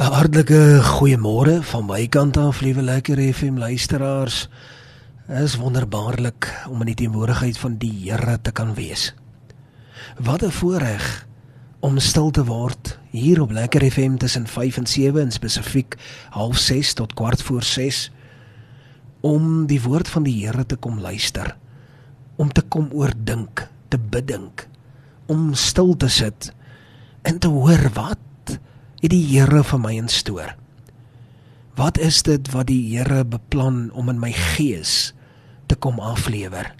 Hartlike goeiemôre van my kant af, liewe lekker FM luisteraars. Is wonderbaarlik om in die teenwoordigheid van die Here te kan wees. Wat 'n voorreg om stil te word hier op Lekker FM tussen 5 en 7 en spesifiek 06:30 tot kwart voor 6 om die woord van die Here te kom luister, om te kom oordink, te bedink, om stil te sit en te hoor wat het die Here vir my instoor. Wat is dit wat die Here beplan om in my gees te kom aflewer?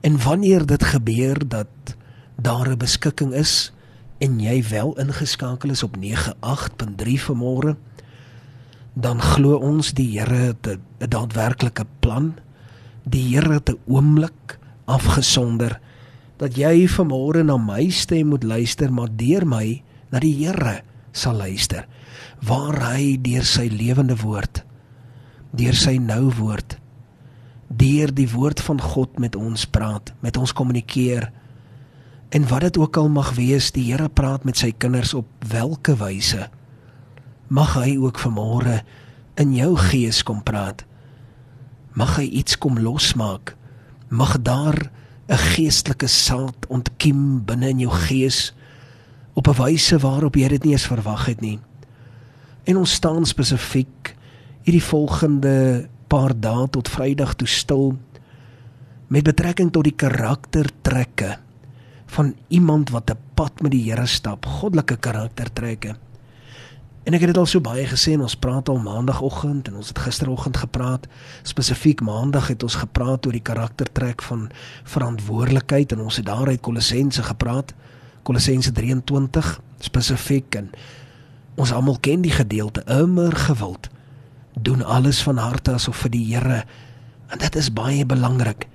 En wanneer dit gebeur dat daar 'n beskikking is en jy wel ingeskakel is op 98.3 vanmôre, dan glo ons die Here het 'n daadwerklike plan. Die Here het 'n oomblik afgesonder dat jy vanmôre na my stem moet luister, maar deur my na die Here sal luister waar hy deur sy lewende woord deur sy nou woord deur die woord van God met ons praat met ons kommunikeer. En wat dit ook al mag wees die Here praat met sy kinders op watter wyse mag hy ook vanmôre in jou gees kom praat. Mag hy iets kom losmaak. Mag daar 'n geestelike saad ontkiem binne in jou gees op 'n wyse waarop jy dit nie eens verwag het nie. En ons staan spesifiek hierdie volgende paar dae tot Vrydag toe stil met betrekking tot die karaktertrekke van iemand wat 'n pad met die Here stap, goddelike karaktertrekke. En ek het dit al so baie gesê en ons praat al maandagooggend en ons het gisteroggend gepraat. Spesifiek maandag het ons gepraat oor die karaktertrek van verantwoordelikheid en ons het daaruit Kolossense gepraat. Kolossense 23 spesifiek en ons almal ken die gedeelte immer gewild doen alles van harte asof vir die Here en dit is baie belangrik.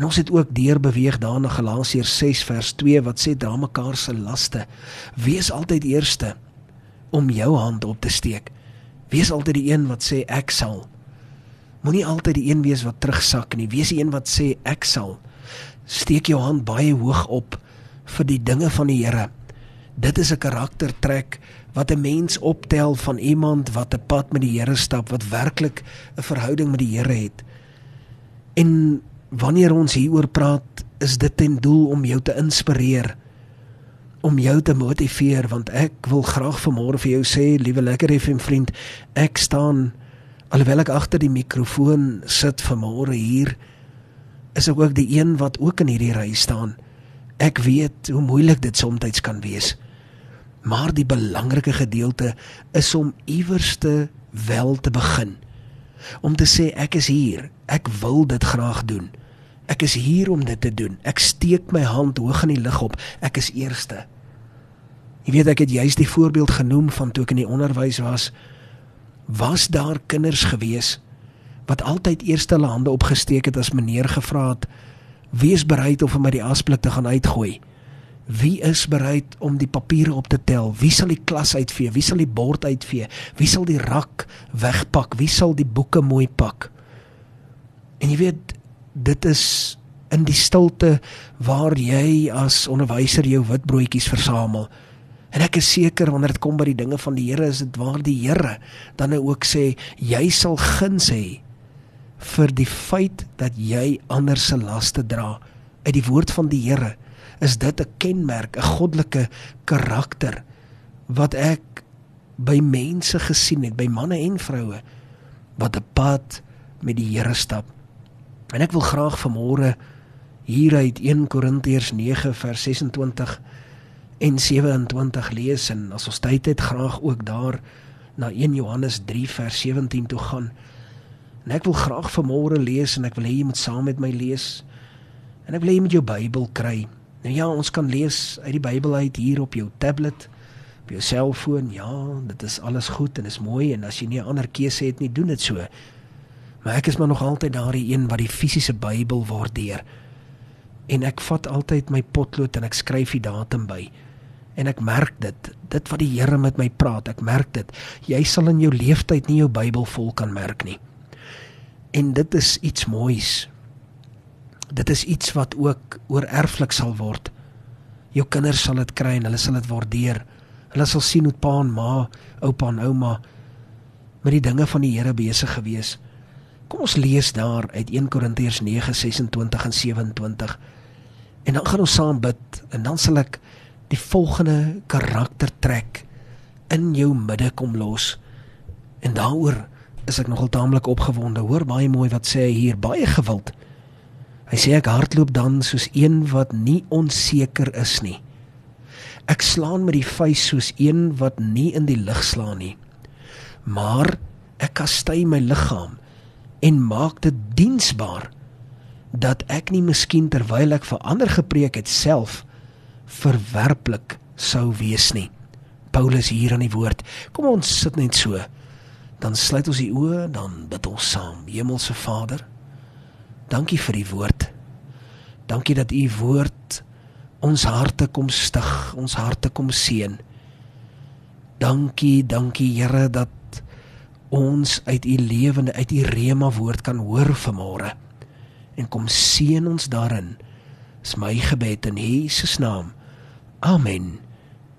En ons het ook deur beweeg daarna Galasiërs 6 vers 2 wat sê dra mekaar se laste. Wees altyd eerste om jou hand op te steek. Wees altyd die een wat sê ek sal. Moenie altyd die een wees wat terugsak nie. Wees die een wat sê ek sal. Steek jou hand baie hoog op vir die dinge van die Here. Dit is 'n karaktertrek wat 'n mens optel van iemand wat 'n pad met die Here stap, wat werklik 'n verhouding met die Here het. En wanneer ons hieroor praat, is dit ten doel om jou te inspireer, om jou te motiveer want ek wil graag vanmôre vir jou sê, liewe lekker FM vriend, ek staan alhoewel ek agter die mikrofoon sit vanmôre hier, is ek ook die een wat ook in hierdie ry staan. Ek weet hoe moeilik dit soms kan wees. Maar die belangrike gedeelte is om iewerste wel te begin. Om te sê ek is hier. Ek wil dit graag doen. Ek is hier om dit te doen. Ek steek my hand hoog in die lug op. Ek is eerste. Jy weet ek het juist die voorbeeld genoem van toe ek in die onderwys was. Was daar kinders gewees wat altyd eerste hulle hande opgesteek het as meneer gevra het Wie is bereid om vir my die asblik te gaan uitgooi? Wie is bereid om die papiere op te tel? Wie sal die klas uitvee? Wie sal die bord uitvee? Wie sal die rak wegpak? Wie sal die boeke mooi pak? En jy weet, dit is in die stilte waar jy as onderwyser jou witbroodjies versamel. En ek is seker wanneer dit kom by die dinge van die Here, is dit waar die Here dan nou ook sê, jy sal guns hê vir die feit dat jy ander se laste dra. Uit die woord van die Here is dit 'n kenmerk 'n goddelike karakter wat ek by mense gesien het by manne en vroue wat 'n pad met die Here stap. En ek wil graag vanmôre hier uit 1 Korintiërs 9 vers 26 en 27 lees en as ons tyd het graag ook daar na 1 Johannes 3 vers 17 toe gaan En ek wil graag vanmôre lees en ek wil hê jy moet saam met my lees. En ek wil hê jy moet jou Bybel kry. Nou ja, ons kan lees uit die Bybel uit hier op jou tablet, op jou selfoon. Ja, dit is alles goed en is mooi en as jy nie 'n ander keuse het nie, doen dit so. Maar ek is maar nog altyd daardie een wat die fisiese Bybel waardeer. En ek vat altyd my potlood en ek skryf die datum by. En ek merk dit, dit wat die Here met my praat, ek merk dit. Jy sal in jou lewenstyd nie jou Bybel vol kan merk nie. En dit is iets moois. Dit is iets wat ook oorerflik sal word. Jou kinders sal dit kry en hulle sal dit waardeer. Hulle sal sien hoe pa en ma, oupa en ouma met die dinge van die Here besig gewees. Kom ons lees daar uit 1 Korintiërs 9:26 en 27. En dan gaan ons saam bid en dan sal ek die volgende karaktertrek in jou midde kom los. En daaroor is ek nogal taamlik opgewonde. Hoor baie mooi wat sê hy hier, baie gewild. Hy sê ek hardloop dan soos een wat nie onseker is nie. Ek slaan met die vuis soos een wat nie in die lug slaan nie. Maar ek kastei my liggaam en maak dit diensbaar dat ek nie miskien terwyl ek vir ander gepreek het self verwerplik sou wees nie. Paulus hier aan die woord. Kom ons sit net so. Dan sluit ons die oë, dan bid ons saam. Hemelse Vader, dankie vir die woord. Dankie dat u woord ons harte kom stig, ons harte kom seën. Dankie, dankie Here dat ons uit u lewende uit u rema woord kan hoor vanmôre. En kom seën ons daarin. Dis my gebed in Jesus naam. Amen.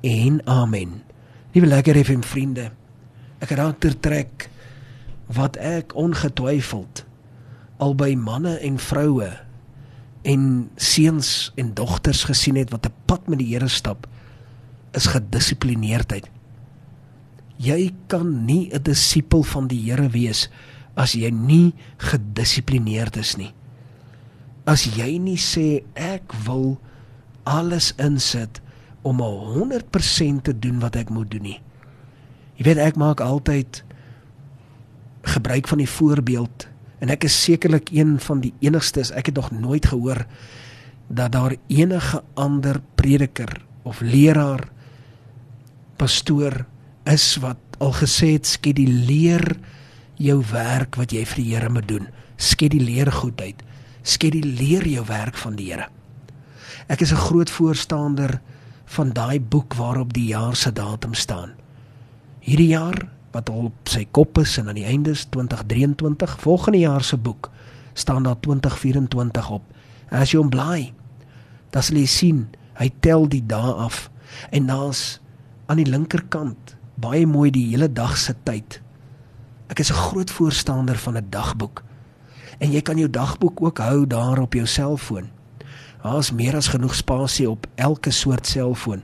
En amen. Liewe lekker FM vriende. Ek karakter trek wat ek ongetwyfeld al by manne en vroue en seuns en dogters gesien het wat 'n pad met die Here stap is gedissiplineerdheid. Jy kan nie 'n disipel van die Here wees as jy nie gedissiplineerd is nie. As jy nie sê ek wil alles insit om 100% te doen wat ek moet doen nie. Jy weet ek maak altyd gebruik van die voorbeeld en ek is sekerlik een van die enigstes ek het nog nooit gehoor dat daar enige ander prediker of leraar pastoor is wat al gesê het skeduleer jou werk wat jy vir die Here moet doen. Skeduleer goed uit. Skeduleer jou werk van die Here. Ek is 'n groot voorstander van daai boek waarop die jaar se datum staan. Hierdie jaar wat al op sy kop is en aan die einde is 2023, volgende jaar se boek staan daar 2024 op. En as jy hom blaai, dan sal jy sien hy tel die dae af en daar's aan die linkerkant baie mooi die hele dag se tyd. Ek is 'n groot voorstander van 'n dagboek. En jy kan jou dagboek ook hou daar op jou selfoon. Daar's meer as genoeg spasie op elke soort selfoon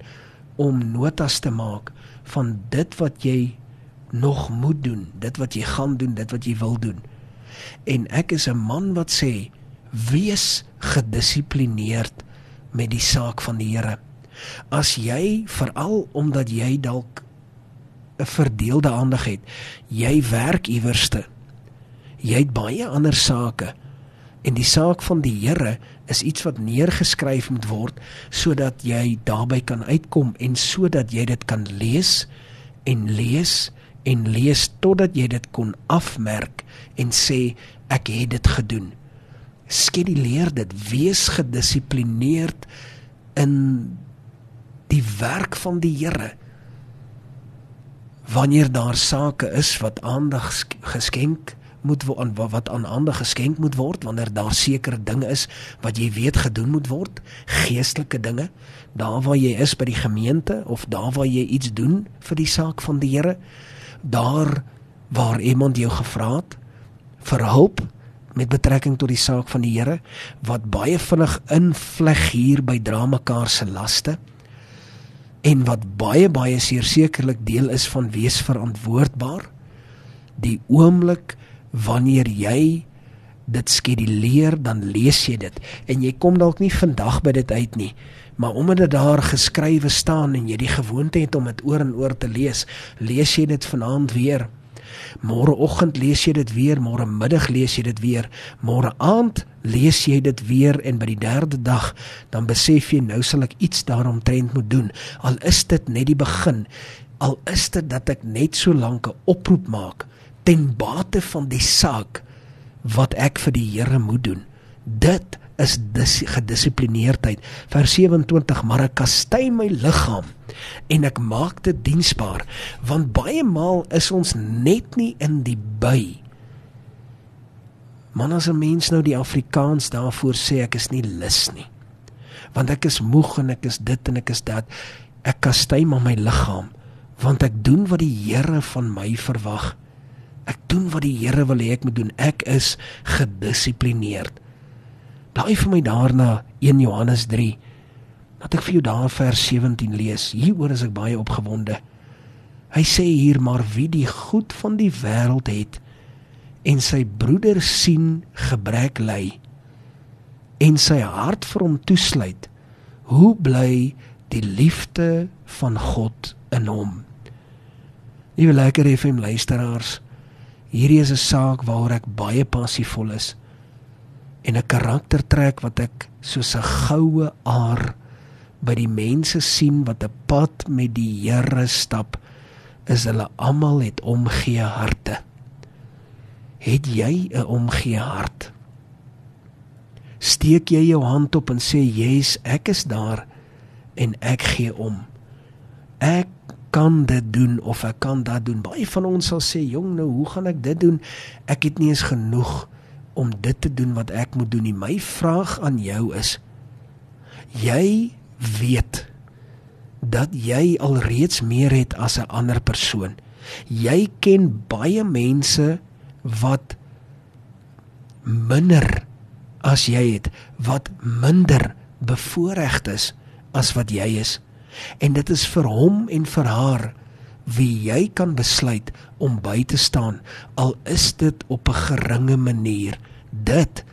om notas te maak van dit wat jy nog moet doen, dit wat jy gaan doen, dit wat jy wil doen. En ek is 'n man wat sê wees gedissiplineerd met die saak van die Here. As jy veral omdat jy dalk 'n verdeelde aandag het. Jy werk iewerste. Jy het baie ander sake. En die saak van die Here is iets wat neergeskryf moet word sodat jy daarby kan uitkom en sodat jy dit kan lees en lees en lees totdat jy dit kon afmerk en sê ek het dit gedoen. Skeduleer dit, wees gedissiplineerd in die werk van die Here wanneer daar sake is wat aandag geskenk moet word aan wat aan aandag geskenk moet word wanneer daar sekere dinge is wat jy weet gedoen moet word geestelike dinge daar waar jy is by die gemeente of daar waar jy iets doen vir die saak van die Here daar waar iemand jou gevra het vir hulp met betrekking tot die saak van die Here wat baie vinnig invleg hier by dra mekaar se laste en wat baie baie seker sekerlik deel is van wees verantwoordbaar die oomblik wanneer jy dit skeduleer dan lees jy dit en jy kom dalk nie vandag by dit uit nie maar omdat dit daar geskrywe staan en jy die gewoonte het om dit oor en oor te lees lees jy dit vanaand weer Môreoggend lees jy dit weer, môre middag lees jy dit weer, môre aand lees jy dit weer en by die derde dag dan besef jy nou sal ek iets daaromtrent moet doen. Al is dit net die begin, al is dit dat ek net so lank 'n oproep maak ten bate van die saak wat ek vir die Here moet doen. Dit is dis gedissiplineerdheid. Vers 27: Maar ek kastei my liggaam en ek maak dit diensbaar, want baie maal is ons net nie in die by. Man as 'n mens nou die Afrikaans daarvoor sê ek is nie lus nie. want ek is moeg en ek is dit en ek is dat. Ek kastei maar my liggaam want ek doen wat die Here van my verwag. Ek doen wat die Here wil hê ek moet doen. Ek is gedissiplineerd. Daai vir my daarna 1 Johannes 3. Laat ek vir jou daar vers 17 lees. Hieroor is ek baie opgewonde. Hy sê hier maar wie die goed van die wêreld het en sy broeder sien gebrek ly en sy hart vir hom toesluit, hoe bly die liefde van God in hom? Liewe lekker FM luisteraars, hierdie is 'n saak waaroor ek baie passievol is en 'n karaktertrek wat ek soos 'n goue aar by die mense sien wat 'n pad met die Here stap is hulle almal het omgee harte. Het jy 'n omgee hart? Steek jy jou hand op en sê, "Yes, ek is daar en ek gee om." Ek kan dit doen of ek kan dat doen. Baie van ons sal sê, "Jong, nou hoe gaan ek dit doen? Ek het nie eens genoeg om dit te doen wat ek moet doen nie." My vraag aan jou is: Jy weet dat jy alreeds meer het as 'n ander persoon. Jy ken baie mense wat minder as jy het, wat minder bevoordeeld is as wat jy is. En dit is vir hom en vir haar wie jy kan besluit om by te staan al is dit op 'n geringe manier. Dit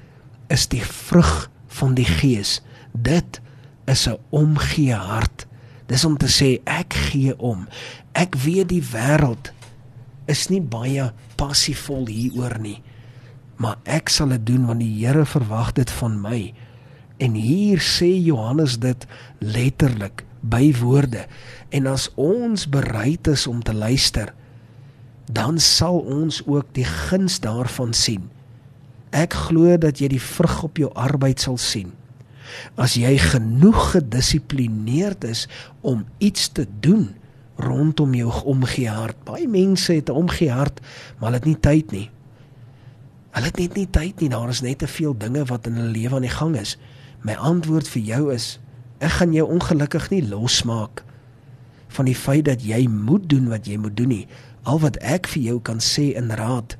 is die vrug van die gees. Dit is 'n omgee hart. Dis om te sê ek gee om. Ek weet die wêreld is nie baie passievol hieroor nie. Maar ek sal dit doen want die Here verwag dit van my. En hier sê Johannes dit letterlik by woorde. En as ons bereid is om te luister, dan sal ons ook die guns daarvan sien. Ek glo dat jy die vrug op jou arbeid sal sien. As jy genoeg gedissiplineerd is om iets te doen rondom jou omgee hart. Baie mense het 'n omgee hart, maar hulle het nie tyd nie. Hulle het net nie tyd nie. Daar is net te veel dinge wat in hulle lewe aan die gang is. My antwoord vir jou is: ek gaan jou ongelukkig nie losmaak van die feit dat jy moet doen wat jy moet doen nie. Al wat ek vir jou kan sê in raad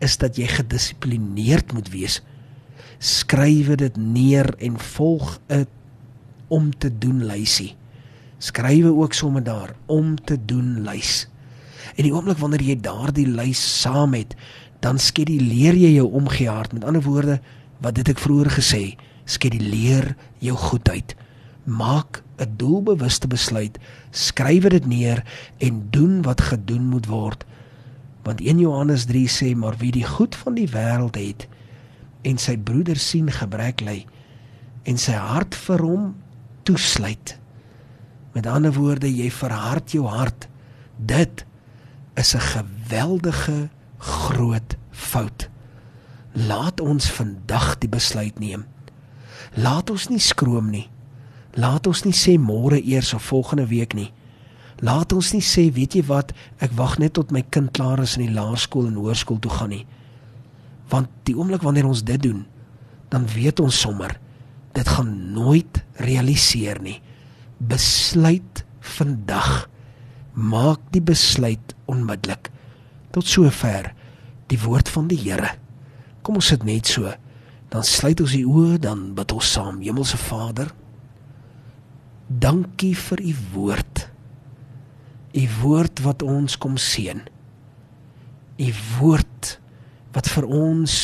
is dat jy gedissiplineerd moet wees skrywe dit neer en volg 'n om te doen lysie. Skrywe ook sommer daar om te doen lys. En die oomblik wanneer jy daardie lys saam het, dan skeduleer jy jou omgehaard. Met ander woorde, wat dit ek vroeër gesê, skeduleer jou goed uit. Maak 'n doelbewuste besluit, skrywe dit neer en doen wat gedoen moet word. Want 1 Johannes 3 sê maar wie die goed van die wêreld het, en sy broeder sien gebrek ly en sy hart vir hom toesluit. Met ander woorde, jy verhard jou hart. Dit is 'n geweldige groot fout. Laat ons vandag die besluit neem. Laat ons nie skroom nie. Laat ons nie sê môre eers of volgende week nie. Laat ons nie sê, weet jy wat, ek wag net tot my kind klaar is in die laerskool en hoërskool toe gaan nie. Want die oomblik wanneer ons dit doen dan weet ons sommer dit gaan nooit realiseer nie. Besluit vandag. Maak die besluit onmiddellik. Tot sover die woord van die Here. Kom ons sit net so. Dan sluit ons die oë dan bid ons saam. Hemelse Vader dankie vir u woord u woord wat ons kom seën u woord wat vir ons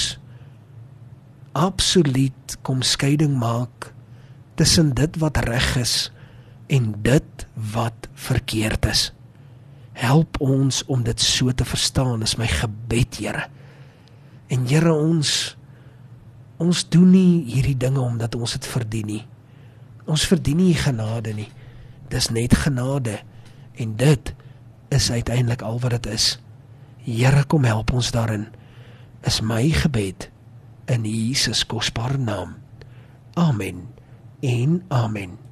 absoluut kom skeiding maak tussen dit wat reg is en dit wat verkeerd is. Help ons om dit so te verstaan, is my gebed, Here. En Here ons ons doen nie hierdie dinge omdat ons dit verdien nie. Ons verdien nie genade nie. Dis net genade en dit is uiteindelik al wat dit is. Here kom help ons daarin is my gebed in Jesus kosbare naam. Amen. En amen.